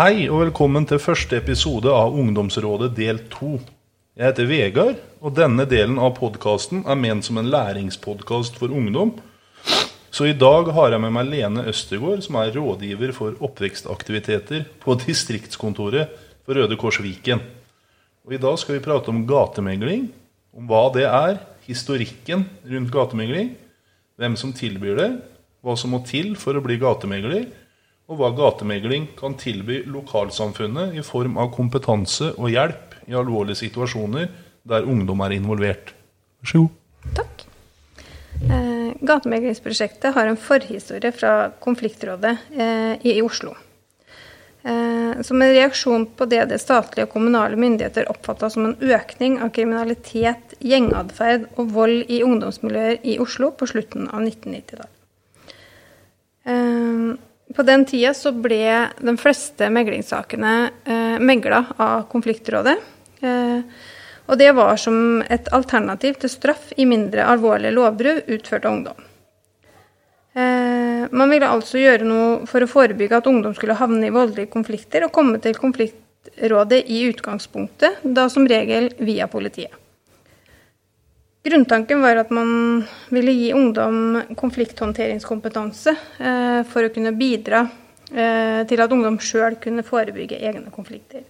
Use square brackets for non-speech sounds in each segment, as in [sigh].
Hei og velkommen til første episode av Ungdomsrådet del 2. Jeg heter Vegard, og denne delen av podkasten er ment som en læringspodkast for ungdom. Så i dag har jeg med meg Lene Østergaard, som er rådgiver for oppvekstaktiviteter på distriktskontoret for Røde Kors Viken. Og I dag skal vi prate om gatemegling, om hva det er, historikken rundt gatemegling, hvem som tilbyr det, hva som må til for å bli gatemegler, og hva gatemegling kan tilby lokalsamfunnet i form av kompetanse og hjelp i alvorlige situasjoner der ungdom er involvert. Vær så god. Takk. Eh, gatemeglingsprosjektet har en forhistorie fra konfliktrådet eh, i, i Oslo. Eh, som en reaksjon på det det statlige og kommunale myndigheter oppfatta som en økning av kriminalitet, gjengatferd og vold i ungdomsmiljøer i Oslo på slutten av 1990-tallet. På den tida så ble de fleste meglingssakene eh, megla av konfliktrådet. Eh, og det var som et alternativ til straff i mindre alvorlige lovbrudd utført av ungdom. Eh, man ville altså gjøre noe for å forebygge at ungdom skulle havne i voldelige konflikter, og komme til konfliktrådet i utgangspunktet, da som regel via politiet. Grunntanken var at man ville gi ungdom konflikthåndteringskompetanse eh, for å kunne bidra eh, til at ungdom sjøl kunne forebygge egne konflikter.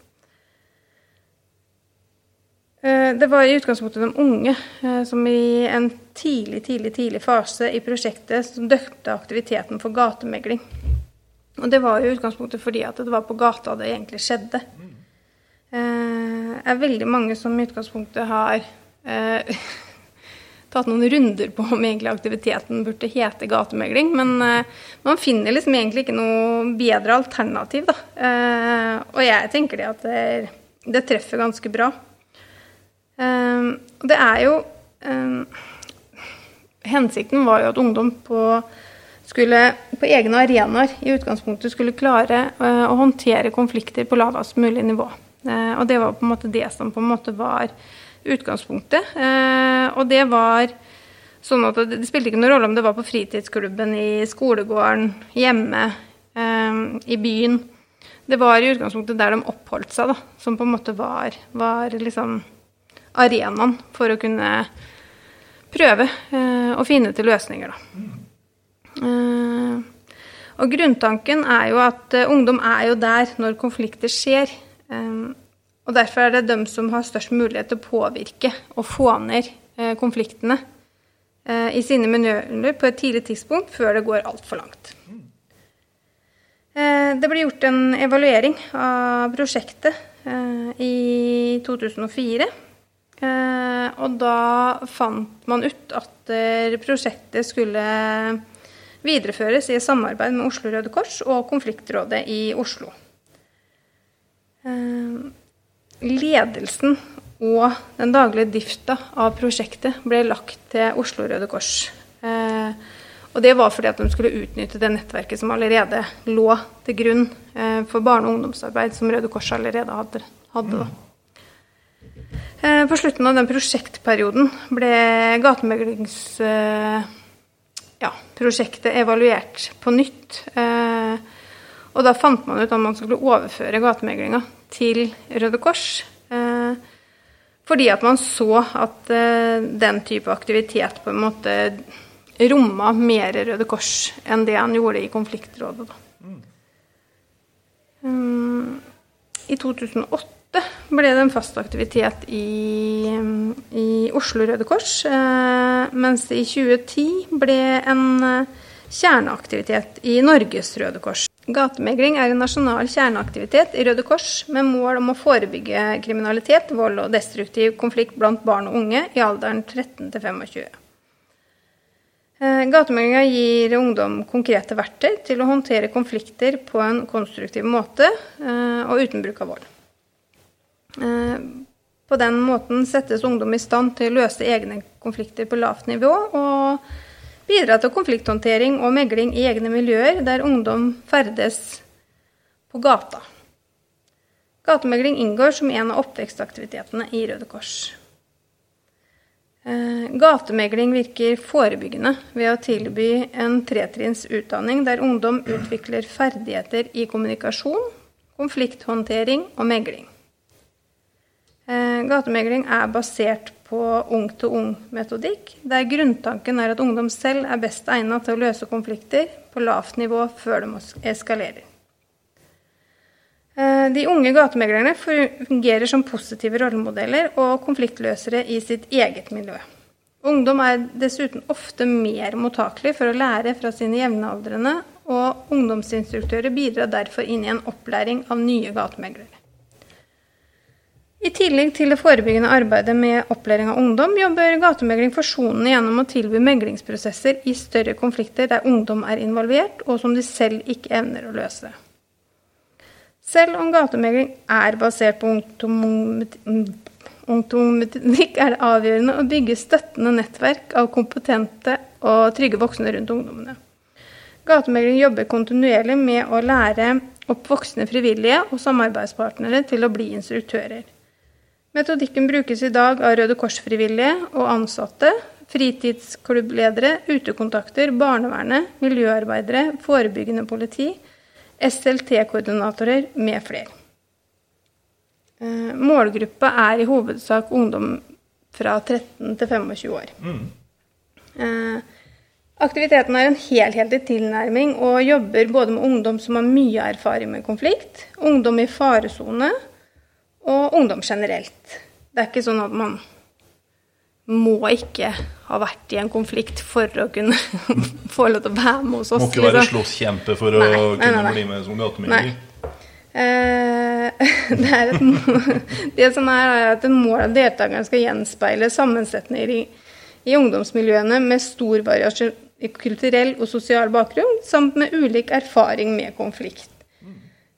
Eh, det var i utgangspunktet de unge eh, som i en tidlig, tidlig, tidlig fase i prosjektet som døpte aktiviteten for gatemegling. Og det var i utgangspunktet fordi at det var på gata det egentlig skjedde. Eh, det er veldig mange som i utgangspunktet har eh, tatt noen runder på om egentlig aktiviteten burde hete gatemegling. Men uh, man finner liksom egentlig ikke noe bedre alternativ, da. Uh, og jeg tenker det at det, det treffer ganske bra. Uh, det er jo Hensikten var jo at ungdom på, skulle, på egne arenaer i utgangspunktet skulle klare å håndtere konflikter på lavest mulig nivå. og det var på en måte det som på en måte var utgangspunktet. Eh, og det var sånn at det spilte ikke noen rolle om det var på fritidsklubben, i skolegården, hjemme, eh, i byen. Det var i utgangspunktet der de oppholdt seg, da, som på en måte var, var liksom arenaen for å kunne prøve eh, å finne til løsninger, da. Eh, og grunntanken er jo at ungdom er jo der når konflikter skjer. Og Derfor er det dem som har størst mulighet til å påvirke og få ned konfliktene eh, i sine miljøer på et tidlig tidspunkt, før det går altfor langt. Eh, det ble gjort en evaluering av prosjektet eh, i 2004. Eh, og da fant man ut at eh, prosjektet skulle videreføres i samarbeid med Oslo Røde Kors og Konfliktrådet i Oslo ledelsen og den daglige drifta av prosjektet ble lagt til Oslo Røde Kors. Eh, og det var fordi at de skulle utnytte det nettverket som allerede lå til grunn eh, for barne- og ungdomsarbeid, som Røde Kors allerede hadde. hadde eh, på slutten av den prosjektperioden ble gatemeglingsprosjektet ja, evaluert på nytt. Eh, og da fant man ut at man skulle overføre gatemeglinga til Røde Kors. Fordi at man så at eh, den type aktivitet på en måte romma mer Røde Kors enn det han gjorde i konfliktrådet. Um, I 2008 ble det en fast aktivitet i, i Oslo Røde Kors, uh, mens det i 2010 ble en kjerneaktivitet i Norges Røde Kors. Gatemegling er en nasjonal kjerneaktivitet i Røde Kors med mål om å forebygge kriminalitet, vold og destruktiv konflikt blant barn og unge i alderen 13 til 25. Eh, gatemeglinga gir ungdom konkrete verktøy til å håndtere konflikter på en konstruktiv måte eh, og uten bruk av vold. Eh, på den måten settes ungdom i stand til å løse egne konflikter på lavt nivå og bidra til konflikthåndtering og megling i egne miljøer der ungdom ferdes på gata. Gatemegling inngår som en av oppvekstaktivitetene i Røde Kors. Eh, gatemegling virker forebyggende ved å tilby en tretrinns utdanning der ungdom utvikler ferdigheter i kommunikasjon, konflikthåndtering og megling. Eh, gatemegling er basert på ung-til-ung-metodikk, der grunntanken er at ungdom selv er best egnet til å løse konflikter på lavt nivå før de eskalerer. Eh, de unge gatemeglerne fungerer som positive rollemodeller og konfliktløsere i sitt eget miljø. Ungdom er dessuten ofte mer mottakelig for å lære fra sine jevnaldrende, og ungdomsinstruktører bidrar derfor inn i en opplæring av nye gatemeglere. I tillegg til det forebyggende arbeidet med opplæring av ungdom, jobber gatemegling forsonende gjennom å tilby meglingsprosesser i større konflikter der ungdom er involvert, og som de selv ikke evner å løse. Selv om gatemegling er basert på ungdommetodikk, er det avgjørende å bygge støttende nettverk av kompetente og trygge voksne rundt ungdommene. Gatemegling jobber kontinuerlig med å lære opp voksne frivillige og samarbeidspartnere til å bli instruktører. Metodikken brukes i dag av Røde Kors-frivillige og ansatte, fritidsklubbledere, utekontakter, barnevernet, miljøarbeidere, forebyggende politi, SLT-koordinatorer med flere. Eh, målgruppa er i hovedsak ungdom fra 13 til 25 år. Mm. Eh, aktiviteten er en helhetlig tilnærming og jobber både med ungdom som har mye erfaring med konflikt, ungdom i faresone, og ungdom generelt. Det er ikke sånn at man må ikke ha vært i en konflikt for å kunne [laughs] få lov til å være med hos oss. Må ikke være liksom. slåsskjempe for nei, å kunne nei, nei, bli med som gatemegler. Eh, [laughs] det, [laughs] det, som er, er at målet av deltakerne skal gjenspeile sammensetninger i, i ungdomsmiljøene med stor variasjon i kulturell og sosial bakgrunn, samt med ulik erfaring med konflikt.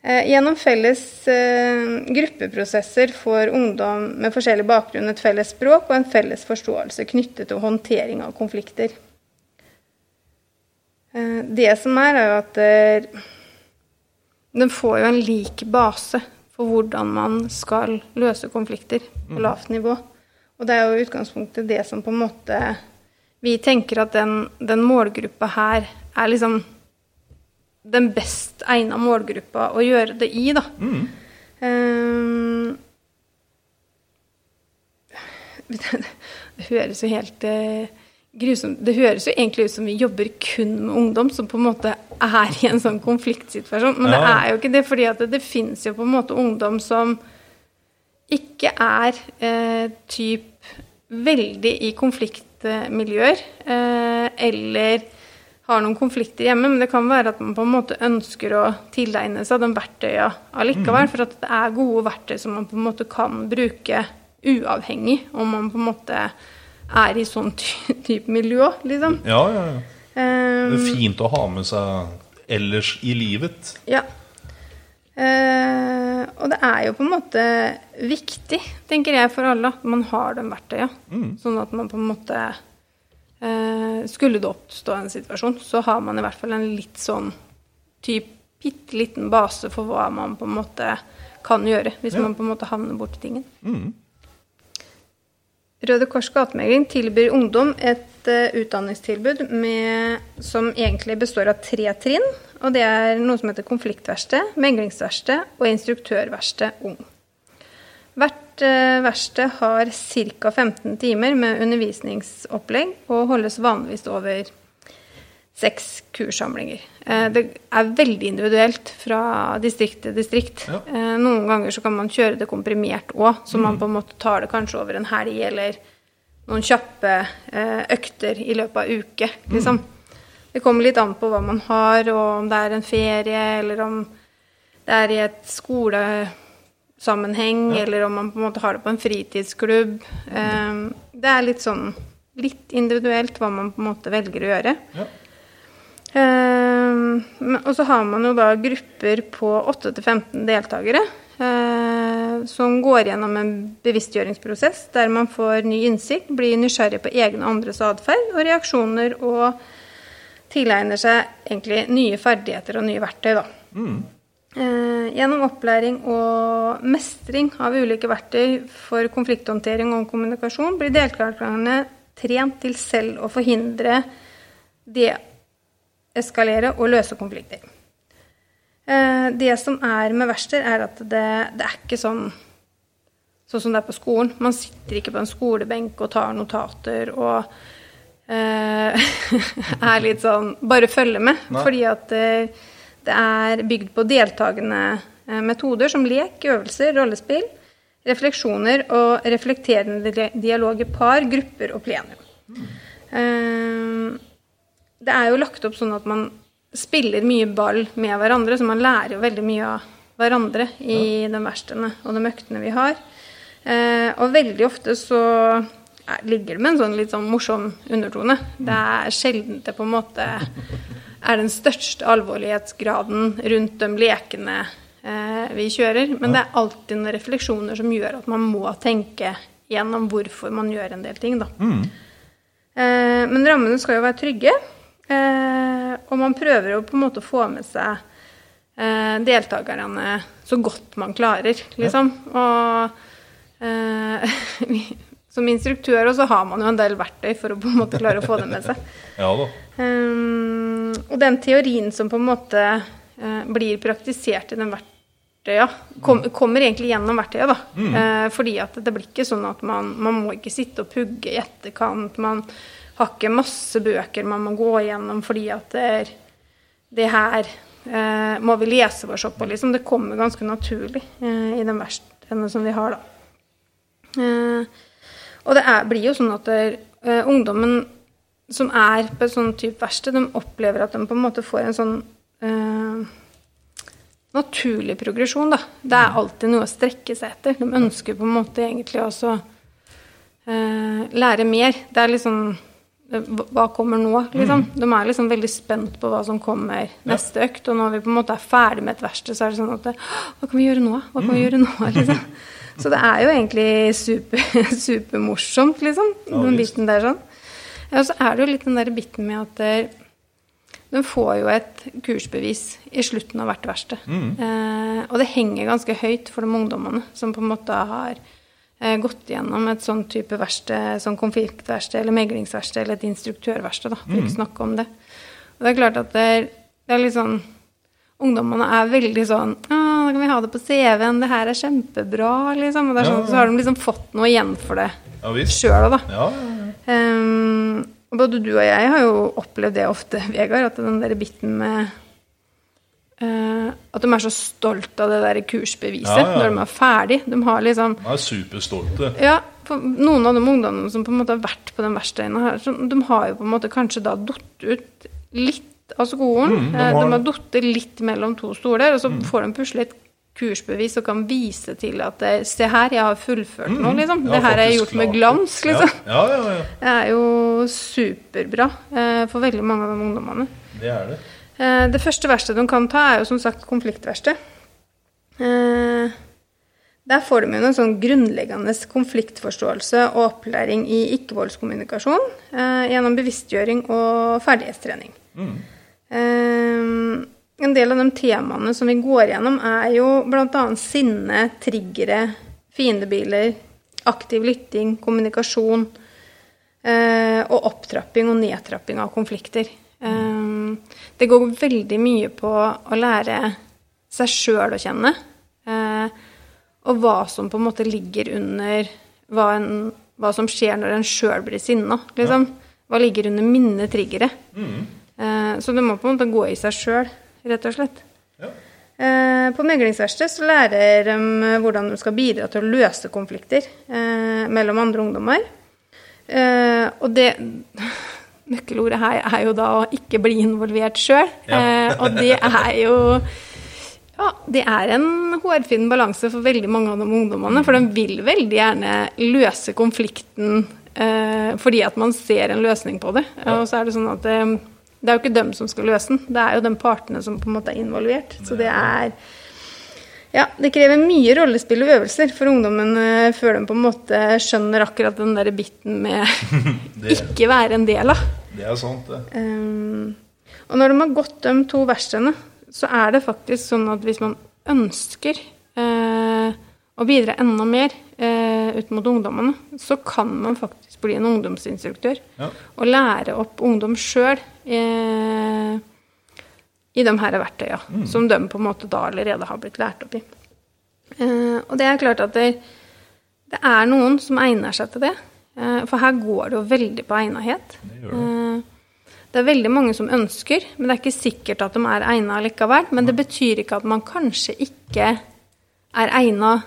Eh, gjennom felles eh, gruppeprosesser får ungdom med forskjellig bakgrunn et felles språk og en felles forståelse knyttet til håndtering av konflikter. Eh, det som er, er jo at den får jo en lik base for hvordan man skal løse konflikter på mm. lavt nivå. Og det er jo utgangspunktet det som på en måte Vi tenker at den, den målgruppa her er liksom den best egna målgruppa å gjøre det i, da. Mm. Um, [laughs] det høres jo helt uh, grusomt Det høres jo egentlig ut som vi jobber kun med ungdom som på en måte er i en sånn konfliktsituasjon. Men ja. det er jo ikke det, fordi det, det fins jo på en måte ungdom som ikke er uh, typ veldig i konfliktmiljøer, uh, eller har noen konflikter hjemme, men det kan være at man på en måte ønsker å tilegne seg de verktøyene allikevel. Mm. For at det er gode verktøy som man på en måte kan bruke uavhengig om man på en måte er i sånn ty type miljø, liksom. Ja, ja, ja. Um, det er fint å ha med seg ellers i livet. Ja. Uh, og det er jo på en måte viktig, tenker jeg, for alle at man har de verktøyene. Mm. Sånn at man på en måte skulle det oppstå en situasjon, så har man i hvert fall en litt sånn typ bitte liten base for hva man på en måte kan gjøre hvis ja. man på en måte havner borti tingen. Mm. Røde Kors gatemegling tilbyr ungdom et uh, utdanningstilbud med, som egentlig består av tre trinn. Og det er noe som heter konfliktverksted, meglingsverksted og instruktørverksted ung. Hvert eh, verksted har ca. 15 timer med undervisningsopplegg og holdes vanligvis over seks kurssamlinger. Eh, det er veldig individuelt fra distrikt til distrikt. Ja. Eh, noen ganger så kan man kjøre det komprimert òg, så mm. man på en måte tar det kanskje over en helg eller noen kjappe økter i løpet av uke, liksom. Mm. Det kommer litt an på hva man har, og om det er en ferie, eller om det er i et skole sammenheng, ja. eller om man på en måte har det på en fritidsklubb. Um, det er litt sånn litt individuelt hva man på en måte velger å gjøre. Ja. Um, og så har man jo da grupper på 8-15 deltakere uh, som går gjennom en bevisstgjøringsprosess der man får ny innsikt, blir nysgjerrig på egne og andres atferd og reaksjoner og tilegner seg egentlig nye ferdigheter og nye verktøy. da. Mm. Eh, gjennom opplæring og mestring av ulike verktøy for konflikthåndtering og kommunikasjon blir deltakerne trent til selv å forhindre, deeskalere og løse konflikter. Eh, det som er med verksted, er at det, det er ikke sånn sånn som det er på skolen. Man sitter ikke på en skolebenk og tar notater og uh, [laughs] er litt sånn Bare følger med. Nei. Fordi at det er bygd på deltakende eh, metoder som lek, øvelser, rollespill, refleksjoner og reflekterende di- dialog i par, grupper og plenum. Eh, det er jo lagt opp sånn at man spiller mye ball med hverandre, så man lærer jo veldig mye av hverandre i de verkstedene og de øktene vi har. Eh, og veldig ofte så er, ligger det med en sånn litt sånn morsom undertone. Det er sjelden det på en måte er den største alvorlighetsgraden rundt de lekene eh, vi kjører. Men det er alltid noen refleksjoner som gjør at man må tenke gjennom hvorfor man gjør en del ting, da. Eh, men rammene skal jo være trygge. Eh, og man prøver jo på en måte å få med seg eh, deltakerne så godt man klarer, liksom. Og eh, [laughs] vi- som instruktør også har man jo en del verktøy for å på en måte klare å få det med seg. [laughs] Ja da. Um, og den teorien som på en måte uh, blir praktisert i den verktøya, kom, kommer egentlig gjennom verktøyet. da. Uh, fordi at det blir ikke sånn at man, man må ikke sitte og pugge i etterkant. Man har ikke masse bøker man må gå igjennom fordi at det, er, det her uh, må vi lese oss opp på. Liksom. Det kommer ganske naturlig i den verktøyene som vi har, da. Eh, og det er, blir jo sånn at der, er, eh, ungdommen som er på et sånn type verksted, de opplever at de på en måte får en sånn uh, naturlig progresjon, da. Det er alltid noe å strekke seg etter. De ønsker på en måte egentlig også uh, lære mer. Det er liksom hva- Hva kommer nå, liksom? De er liksom veldig spent på hva som kommer neste økt. Og når vi på en måte er ferdig med et verksted, så er det sånn at Hva kan vi gjøre nå? Hva kan vi gjøre nå? [laughs] liksom? Så det er jo egentlig super, [laughs] supermorsomt, liksom, Ja, den biten der sånn. Ja, og så er det jo litt den der biten med at eh, de får jo et kursbevis i slutten av hvert verksted. Eh, og det henger ganske høyt for de ungdommene som på en måte har eh, gått gjennom et sånn type verksted, sånn konfliktverksted eller meglingsverksted eller et instruktørverksted, da, for ikke snakke om det. Og det er klart at det er, det er litt sånn Ungdommene er veldig sånn «Å, da kan vi ha det på CV-en, det her er kjempebra, liksom. Og det er sånn, Ja. så har de liksom fått noe igjen for det Ja sjøl òg, da. Ja, ja, ja. Og både du og jeg har jo opplevd det ofte, Vegard, at den der biten med uh, At de er så stolt av det der kursbeviset Ja, ja. når de er ferdig. De har liksom De er superstolte. Ja, noen av de ungdommene som på en måte har vært på den verkstedet her, de har jo på en måte kanskje da datt ut litt av skolen. Mm, de Eh, har de har. Mm. litt mellom to stoler, og så får de plutselig et kursbevis og kan vise til at det, Se her, jeg har fullført nå, liksom. Mm. Ja, det her har jeg gjort med glans, liksom. Ja, ja. Det er jo superbra eh, for veldig mange av de ungdommene. Det er det. Eh, det første verkstedet de kan ta, er jo som sagt konfliktverksted. Eh, der får de jo en sånn grunnleggende konfliktforståelse og opplæring i ikke-voldskommunikasjon eh, gjennom bevisstgjøring og ferdighetstrening. Eh, en del av de temaene som vi går gjennom, er jo bl.a. sinne, triggere, fiendebiler, aktiv lytting, kommunikasjon eh, og opptrapping og nedtrapping av konflikter. Eh, det går veldig mye på å lære seg sjøl å kjenne, eh, og hva som på en måte ligger under hva, en, hva som skjer når en sjøl blir sinna. Liksom. Hva ligger under mine triggere. Eh, så det må på en måte gå i seg sjøl, rett og slett. Ja. Eh, På meglingsverkstedet så lærer de eh, hvordan de skal bidra til å løse konflikter eh, mellom andre ungdommer. Eh, og det [laughs] Nøkkelordet her er jo da å ikke bli involvert sjøl. Ja. Eh, og det er jo ja, det er en hårfin balanse for veldig mange av de ungdommene. For de vil veldig gjerne løse konflikten eh, fordi at man ser en løsning på det. Og så er det sånn at det, det er jo ikke dem som skal løse den, det er jo de partene som på en måte er involvert. Så det er Ja, det krever mye rollespill og øvelser for ungdommen eh, før de på en måte skjønner akkurat den der biten med [laughs] [laughs] ikke være en del av. det er sant, det. Um, og når de har gått de to verkstedene, så er det faktisk sånn at hvis man ønsker å bidra enda mer eh, ut mot ungdommene, så kan man faktisk bli en ungdomsinstruktør Ja. og lære opp ungdom sjøl. Eh, i de her verktøya, som de på en måte da allerede har blitt lært opp i. Eh, og det er klart at det, det er noen som egner seg til det. Eh, for her går det jo veldig på egnethet. Det gjør det. Eh, det er veldig mange som ønsker, men det er ikke sikkert at de er egna likevel. Men det betyr ikke at man kanskje ikke er egna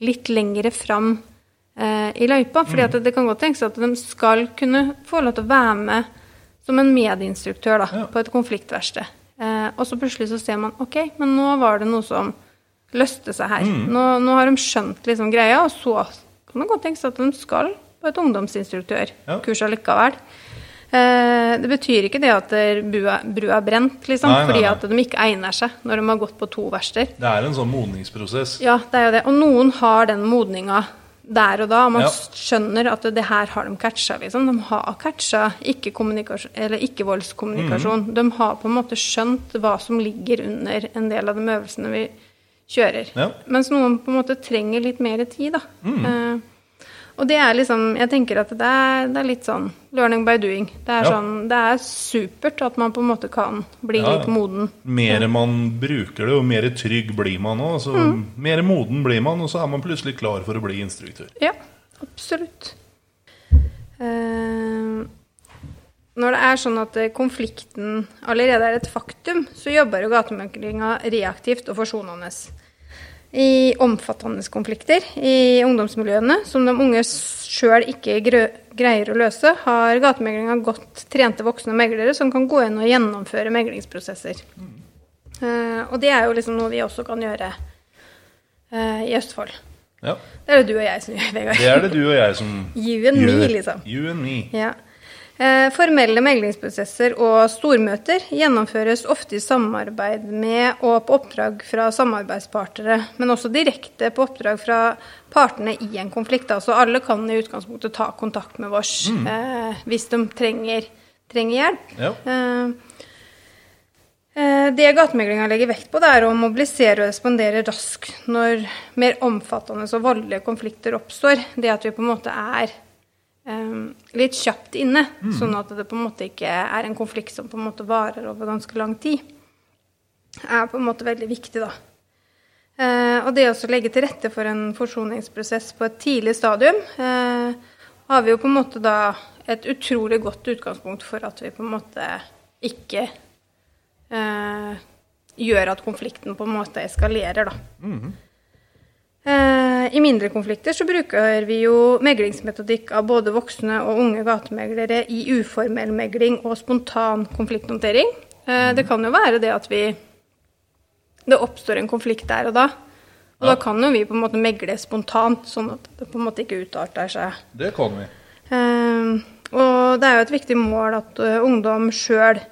litt lengre fram eh, i løypa. fordi Mm. at det kan godt tenkes at de skal kunne få lov til å være med som en medinstruktør da, Ja. på et konfliktverksted. Eh, og så plutselig så ser man ok, men nå var det noe som løste seg her. Mm. Nå, nå har de skjønt liksom greia, og så kan det godt tenkes at de skal på et ungdomsinstruktørkurs allikevel. Eh, det betyr ikke det at brua, brua er brent, liksom, Nei, nei, fordi at de ikke egner seg når de har gått på to verksteder. Det er en sånn modningsprosess. Ja, det er jo det. Og noen har den modninga der og da. og Man Ja. skjønner at det her har de catcha, liksom. De har catcha ikke-voldskommunikasjon. Ikke mm. De har på en måte skjønt hva som ligger under en del av de øvelsene vi kjører. Ja. Mens noen på en måte trenger litt mer tid, da. Eh, og det er liksom Jeg tenker at det er, det er litt sånn learning by doing. Det er Ja. sånn Det er supert at man på en måte kan bli Ja, litt moden. Mer man bruker det, og mer trygg blir man òg. Så Mm. Mer moden blir man, og så er man plutselig klar for å bli instruktør. Ja, absolutt. Eh, når det er sånn at eh, konflikten allerede er et faktum, så jobber jo gatemøklinga reaktivt og forsonende. I omfattende konflikter i ungdomsmiljøene som de unge sjøl ikke greier å løse, har gatemeglinga godt trente voksne meglere som kan gå inn og gjennomføre meglingsprosesser. Uh, og det er jo liksom noe vi også kan gjøre uh, i Østfold. Ja. Det er det du og jeg som gjør, Vegard. Det er det du og jeg som You and me, liksom. You and me. Ja. Eh, formelle meglingsprosesser og stormøter gjennomføres ofte i samarbeid med og på oppdrag fra samarbeidspartnere, men også direkte på oppdrag fra partene i en konflikt. Altså alle kan i utgangspunktet ta kontakt med oss eh, hvis de trenger, trenger hjelp. Ja. Eh, eh, det gatemeglinga legger vekt på, det er å mobilisere og respondere raskt når mer omfattende og voldelige konflikter oppstår. Det at vi på en måte er litt kjapt inne, sånn at det på en måte ikke er en konflikt som på en måte varer over ganske lang tid, er på en måte veldig viktig, da. Eh, og det å legge til rette for en forsoningsprosess på et tidlig stadium, eh, har vi jo på en måte da et utrolig godt utgangspunkt for at vi på en måte ikke eh, gjør at konflikten på en måte eskalerer, da. Eh, I mindre konflikter så bruker vi jo meglingsmetodikk av både voksne og unge gatemeglere i uformell megling og spontan konflikthåndtering. Eh, det kan jo være det at vi Det oppstår en konflikt der og da. Og Ja. da kan jo vi på en måte megle spontant, sånn at det på en måte ikke utarter seg. Det kan vi. Eh, og det er jo et viktig mål at eh, ungdom sjøl eh,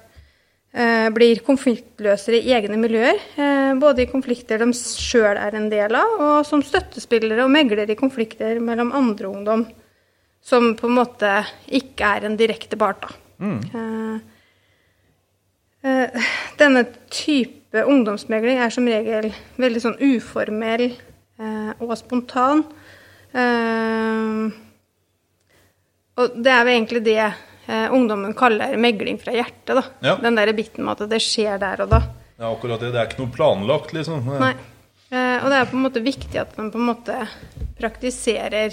blir konfliktløsere i egne miljøer. eh, både i konflikter de sjøl er en del av, og som støttespillere og meglere i konflikter mellom andre ungdom som på en måte ikke er en direkte part. Da. Eh, eh, denne type ungdomsmegling er som regel veldig sånn uformell eh, og spontan. Eh, og det er vel egentlig det eh, ungdommen kaller megling fra hjertet. da. Ja. Den der biten med at det skjer der og da. Er akkurat det. Det er ikke noe planlagt, liksom. Nei. Eh, og det er på en måte viktig at man på en måte praktiserer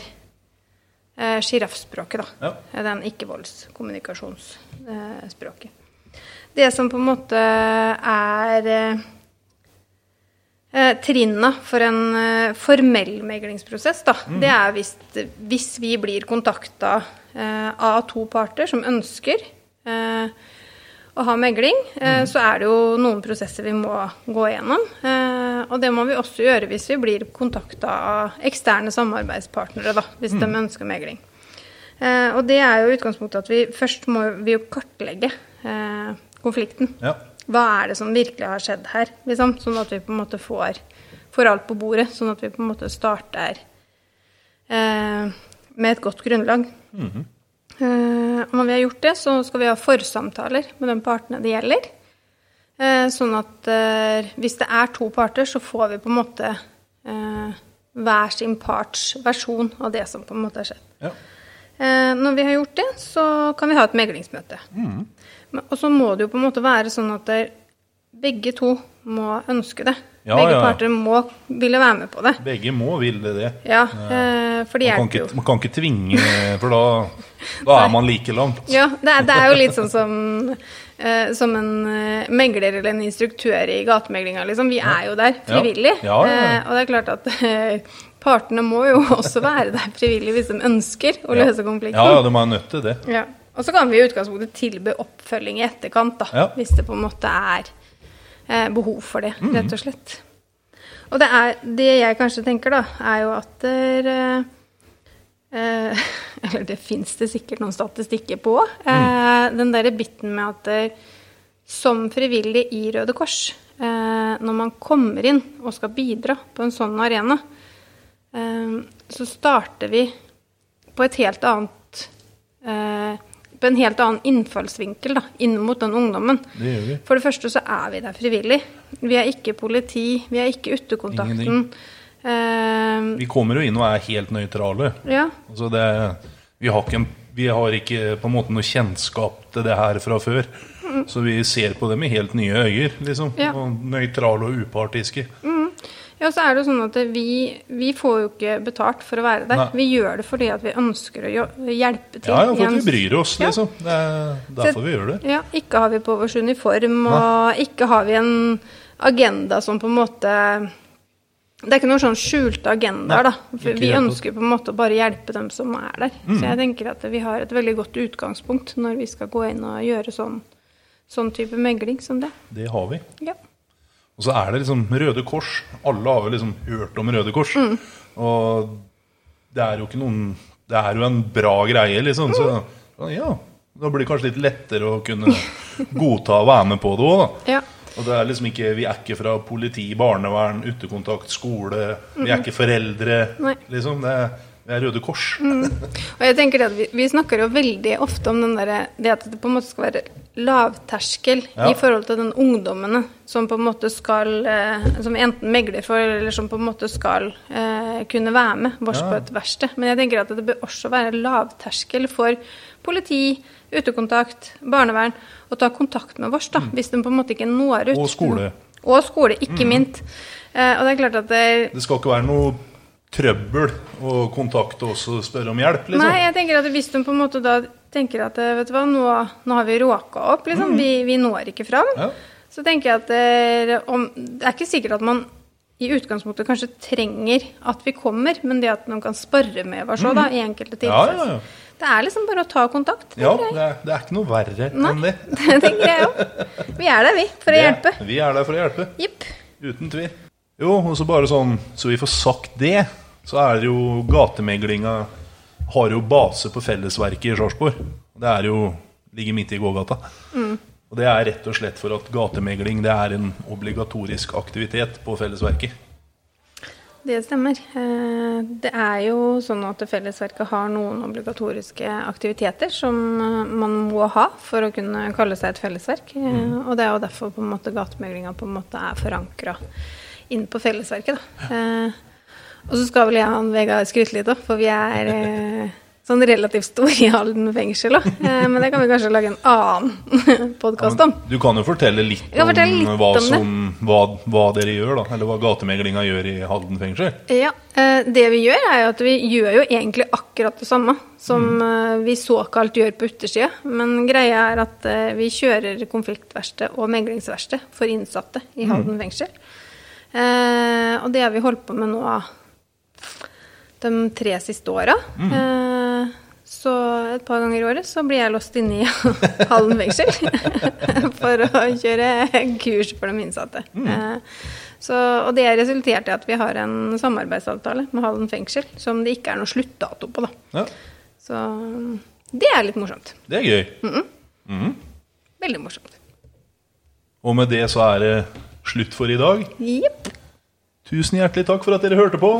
eh, sjiraffspråket, da. Ja. Eh, Den ikke-voldskommunikasjonsspråket. Det som på en måte er eh, eh, trinna for en eh, formell meglingsprosess, da, det er hvis, hvis vi blir kontakta eh, av to parter som ønsker eh, å ha megling, eh, så er det jo noen prosesser vi må gå gjennom. Eh, og det må vi også gjøre hvis vi blir kontakta av eksterne samarbeidspartnere, da, hvis de ønsker megling. Eh, og det er jo utgangspunktet at vi først må vi jo kartlegge eh, konflikten. Ja. Hva er det som virkelig har skjedd her? Liksom? Sånn at vi på en måte får, får alt på bordet. Sånn at vi på en måte starter eh, med et godt grunnlag. eh, og når vi har gjort det, så skal vi ha forsamtaler med de partene det gjelder. Eh, sånn at eh, hvis det er to parter, så får vi på en måte hver sin parts versjon av det som på en måte har skjedd. Ja. Når vi har gjort det, så kan vi ha et meglingsmøte. Men- Og så må det jo på en måte være sånn at begge to må ønske det. Ja, begge ja. parter må ville være med på det. Begge må ville det. Ja, eh, for det Man kan, ikke, man kan ikke tvinge, for da, da er man like langt. [laughs] Ja, det er, det er jo litt sånn som, eh, som en eh, megler eller en instruktør i gatemeglinga, liksom. Vi er jo der frivillig. Ja. Eh, og det er klart at eh, partene må jo [laughs] også være der frivillig hvis de ønsker å løse konflikten. Ja, ja, de er nødt til det. Ja. Og så kan vi i utgangspunktet tilby oppfølging i etterkant, da, hvis det på en måte er behov for det, Mm. rett og slett. Og det, er, det jeg kanskje tenker, da, er jo at der, eh, eh, [laughs] Eller det fins det sikkert noen statistikker på. Eh, den derre biten med at der, som frivillig i Røde Kors, eh, når man kommer inn og skal bidra på en sånn arena, eh, så starter vi på et helt annet eh, På en helt annen innfallsvinkel da, inn mot den ungdommen. Det gjør vi. For det første så er vi der frivillig. Vi er ikke politi, vi er ikke utekontakten. Uh, Vi kommer jo inn og er helt nøytrale. ja, Altså det, vi, har ikke, vi har ikke på en måte noe kjennskap til det her fra før. Så vi ser på det med helt nye øyer. liksom. Ja. Og nøytrale og upartiske. Ja, så er det jo sånn at vi, vi får jo ikke betalt for å være der. Nei. Vi gjør det fordi at vi ønsker å hjelpe til. Ja, ja, for at vi bryr oss, Ja. liksom. Det er derfor vi gjør det. Ja, ikke har vi på vår uniform, og ikke har vi en agenda som på en måte Det er ikke noen sånn skjulte agendaer, da. For vi ønsker på en måte å bare hjelpe dem som er der. Mm. Så jeg tenker at vi har et veldig godt utgangspunkt når vi skal gå inn og gjøre sånn, sånn type megling som det. Det har vi. Ja. Og så er det liksom Røde Kors. Alle har jo liksom hørt om Røde Kors. Mm. Og det er jo ikke noen Det er jo en bra greie, liksom. Så ja, da blir det kanskje litt lettere å kunne [laughs] godta å være med på det òg, da. ja. Og det er liksom ikke, Vi er ikke fra politi, barnevern, utekontakt, skole. Vi er ikke foreldre. Nei. liksom. Det er, det er Røde Kors. Og jeg tenker at vi, vi snakker jo veldig ofte om den der, det at det på en måte skal være lavterskel Ja. i forhold til den ungdommene som på en måte skal eh, Som enten megler for, eller som på en måte skal eh, kunne være med vårs Ja. på et verksted. Men jeg tenker at det bør også være lavterskel for politi, utekontakt, barnevern å ta kontakt med vårs, da, hvis de på en måte ikke når ut. Mm. Og skole. Mm. Og skole, ikke minst. Eh, og det er klart at det, Det skal ikke være noe trøbbel å kontakte oss og spørre om hjelp, liksom. Nei, jeg tenker at hvis de på en måte da tenker at vet du hva, nå, nå har vi råka opp, liksom, vi, vi når ikke fram, Mm. Ja. så tenker jeg at det, om, det er ikke sikkert at man i utgangspunktet kanskje trenger at vi kommer, men det at noen kan spare med oss òg, da, i enkelte tilfeller. Ja, ja, ja. Det er liksom bare å ta kontakt. Ja, det er, det er ikke noe verre Nei, enn det. [laughs] det tenker jeg òg. Vi er der, vi, for å Det- hjelpe. Vi er der for å hjelpe. Jipp. Uten tvil. Jo, og så bare sånn, så vi får sagt det, så er det jo gatemeglinga har jo base på Fellesverket i Sarpsborg. Det er jo ligger midt i gågata. Og det er rett og slett for at gatemegling det er en obligatorisk aktivitet på Fellesverket. Det stemmer. Eh, Det er jo sånn at Fellesverket har noen obligatoriske aktiviteter som eh, man må ha for å kunne kalle seg et fellesverk. Mm. Og det er jo derfor på en måte gatemeglinga på en måte er forankra inn på Fellesverket. Da. Eh, Og så skal vel jeg og Vegard skryte litt, da, for vi er eh, sånn relativt store i Halden fengsel òg. Men det kan vi kanskje lage en annen [laughs] podkast om. Du kan jo fortelle litt om, fortelle litt hva, om som, hva, hva dere gjør, da. Eller hva gatemeglinga gjør i Halden fengsel. Ja, eh, Det vi gjør, er jo at vi gjør jo egentlig akkurat det samme som mm. vi såkalt gjør på utersida. Men greia er at eh, vi kjører konfliktverksted og meglingsverksted for innsatte i Halden fengsel. Eh, og det har vi holdt på med nå de tre siste åra. Eh, så et par ganger i året så blir jeg låst inne i [laughs] Halden fengsel [laughs] for å kjøre kurs for de innsatte. Eh, så, og det resulterte resultert i at vi har en samarbeidsavtale med Halden fengsel som det ikke er noe sluttdato på. da. Ja, Så det er litt morsomt. det er gøy. Veldig morsomt. Og med det så er det slutt for i dag. Yep. Tusen hjertelig takk for at dere hørte på.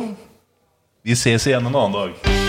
Vi ses igjen en annen dag.